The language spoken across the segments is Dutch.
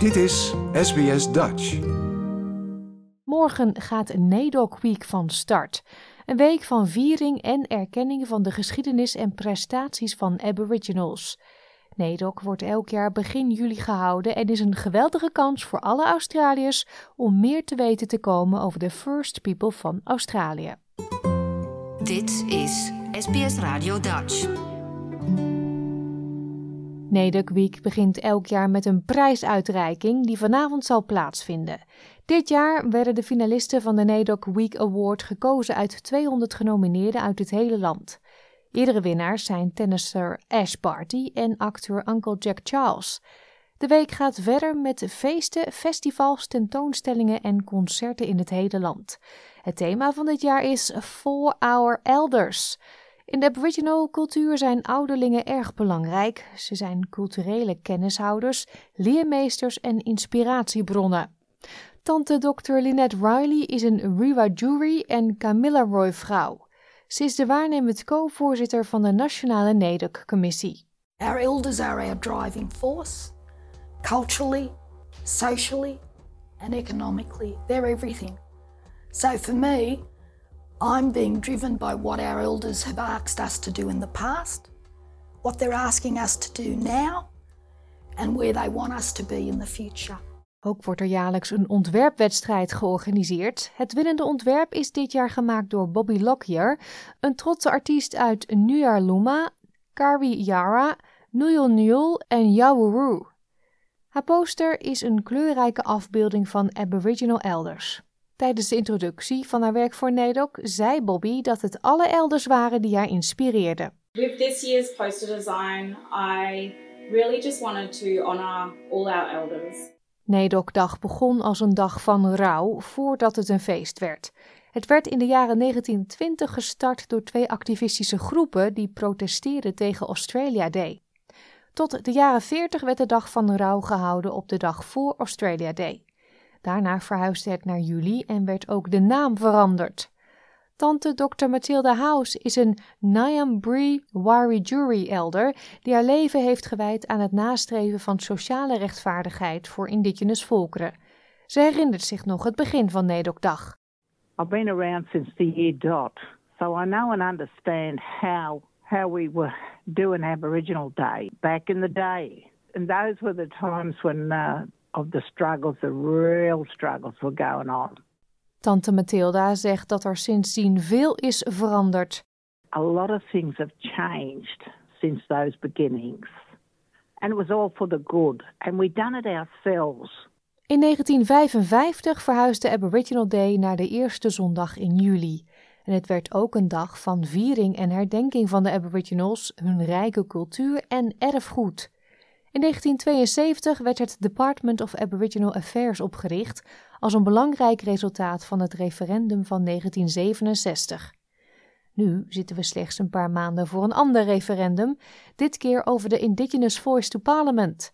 Dit is SBS Dutch. Morgen gaat NAIDOC Week van start. Een week van viering en erkenning van de geschiedenis en prestaties van Aboriginals. NAIDOC wordt elk jaar begin juli gehouden en is een geweldige kans voor alle Australiërs om meer te weten te komen over de First People van Australië. Dit is SBS Radio Dutch. NAIDOC Week begint elk jaar met een prijsuitreiking die vanavond zal plaatsvinden. Dit jaar werden de finalisten van de NAIDOC Week Award gekozen uit 200 genomineerden uit het hele land. Eerdere winnaars zijn tennisser Ash Barty en acteur Uncle Jack Charles. De week gaat verder met feesten, festivals, tentoonstellingen en concerten in het hele land. Het thema van dit jaar is For Our Elders. In de Aboriginal cultuur zijn ouderlingen erg belangrijk. Ze zijn culturele kennishouders, leermeesters en inspiratiebronnen. Tante Dr. Lynette Riley is een Wiradjuri en Camilla Roy vrouw. Ze is de waarnemend co-voorzitter van de Nationale NAIDOC-commissie. Our elders are our driving force, culturally, socially, and economically. They're everything. So for me, I'm being driven by what our elders have asked us to do in the past, what they're asking us to do now, and where they want us to be in the future. Ook wordt er jaarlijks een ontwerpwedstrijd georganiseerd. Het winnende ontwerp is dit jaar gemaakt door Bobby Lockyer, een trotse artiest uit Nyarluma, Karwi Yara, Nuyul Nuyul en Yawuru. Haar poster is een kleurrijke afbeelding van Aboriginal elders. Tijdens de introductie van haar werk voor NAIDOC zei Bobby dat het alle elders waren die haar inspireerden. With this year's poster design, I really just wanted to honor all our elders. NAIDOC-dag begon als een dag van rouw voordat het een feest werd. Het werd in de jaren 1920 gestart door twee activistische groepen die protesteerden tegen Australia Day. Tot de jaren 40 werd de dag van rouw gehouden op de dag voor Australia Day. Daarna verhuisde het naar juli en werd ook de naam veranderd. Tante Dr. Mathilda House is een Nyambri Warijuri elder die haar leven heeft gewijd aan het nastreven van sociale rechtvaardigheid voor indigenous volkeren. Ze herinnert zich nog het begin van Nedokdag. I've been around since the year dot, so I know and understand how how we were doing Aboriginal Day back in the day. And those were the times when uh, of the struggles, the real struggles were going on. Tante Mathilda zegt dat er sindsdien veel is veranderd. A lot of things have changed since those beginnings. And it was all for the good. And we done it ourselves. In 1955 verhuisde Aboriginal Day naar de eerste zondag in juli. En het werd ook een dag van viering en herdenking van de Aboriginals, hun rijke cultuur en erfgoed. In 1972 werd het Department of Aboriginal Affairs opgericht als een belangrijk resultaat van het referendum van 1967. Nu zitten we slechts een paar maanden voor een ander referendum, dit keer over de Indigenous Voice to Parliament.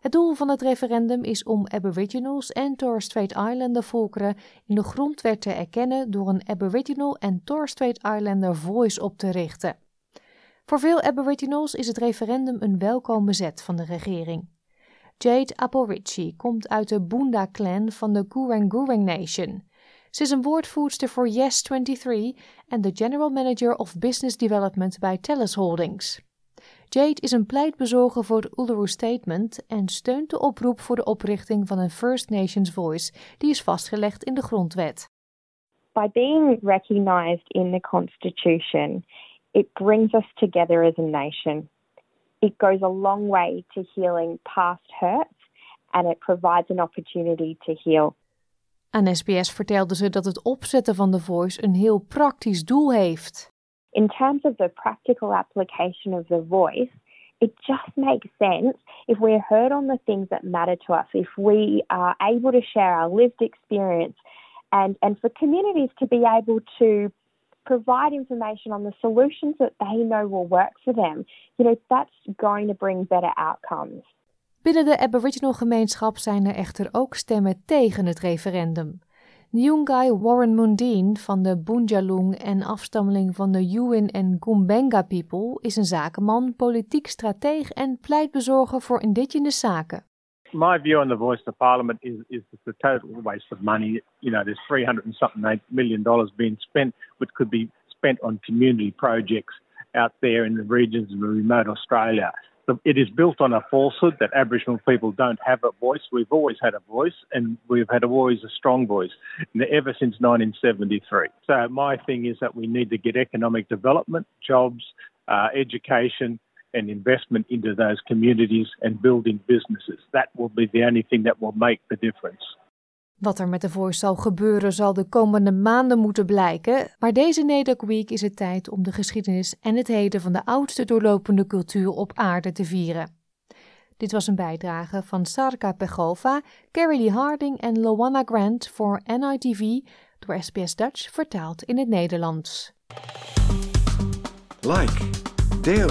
Het doel van het referendum is om Aboriginals en Torres Strait Islander volkeren in de grondwet te erkennen door een Aboriginal en Torres Strait Islander Voice op te richten. Voor veel Aboriginals is het referendum een welkome zet van de regering. Jade Aporici komt uit de Boonda clan van de Gureng Nation. Ze is een woordvoerster voor Yes23 en de General Manager of Business Development bij TELUS Holdings. Jade is een pleitbezorger voor het Uluru Statement en steunt de oproep voor de oprichting van een First Nations Voice, die is vastgelegd in de grondwet. By being recognized in the Constitution, it brings us together as a nation. It goes a long way to healing past hurts and it provides an opportunity to heal. Aan SBS vertelde ze dat het opzetten van The Voice een heel praktisch doel heeft. In terms of the practical application of the voice, it just makes sense if we're heard on the things that matter to us, if we are able to share our lived experience, and, and for communities to be able to provide information on the solutions that they know will work for them, you know, that's going to bring better outcomes. Binnen de Aboriginal gemeenschap zijn er echter ook stemmen tegen het referendum. Nyungai Warren Mundine van de Bunjalung en afstammeling van de Yuin en Gumbenga people is een zakenman, politiek strateeg en pleitbezorger voor indigenous zaken. My view on the voice of Parliament is is it's a total waste of money. You know, there's 300 and something million dollars being spent, which could be spent on community projects out there in the regions of remote Australia. It is built on a falsehood that Aboriginal people don't have a voice. We've always had a voice, and we've had always a strong voice ever since 1973. So my thing is that we need to get economic development, jobs, uh, education, and investment into those communities and building businesses. That will be the only thing that will make the difference. Wat er met de Voice zal gebeuren zal de komende maanden moeten blijken, maar deze NEDOC Week is het tijd om de geschiedenis en het heden van de oudste doorlopende cultuur op aarde te vieren. Dit was een bijdrage van Sarka Pegova, Carrie Lee Harding en Loanna Grant voor NITV, door SBS Dutch vertaald in het Nederlands. Like, deel,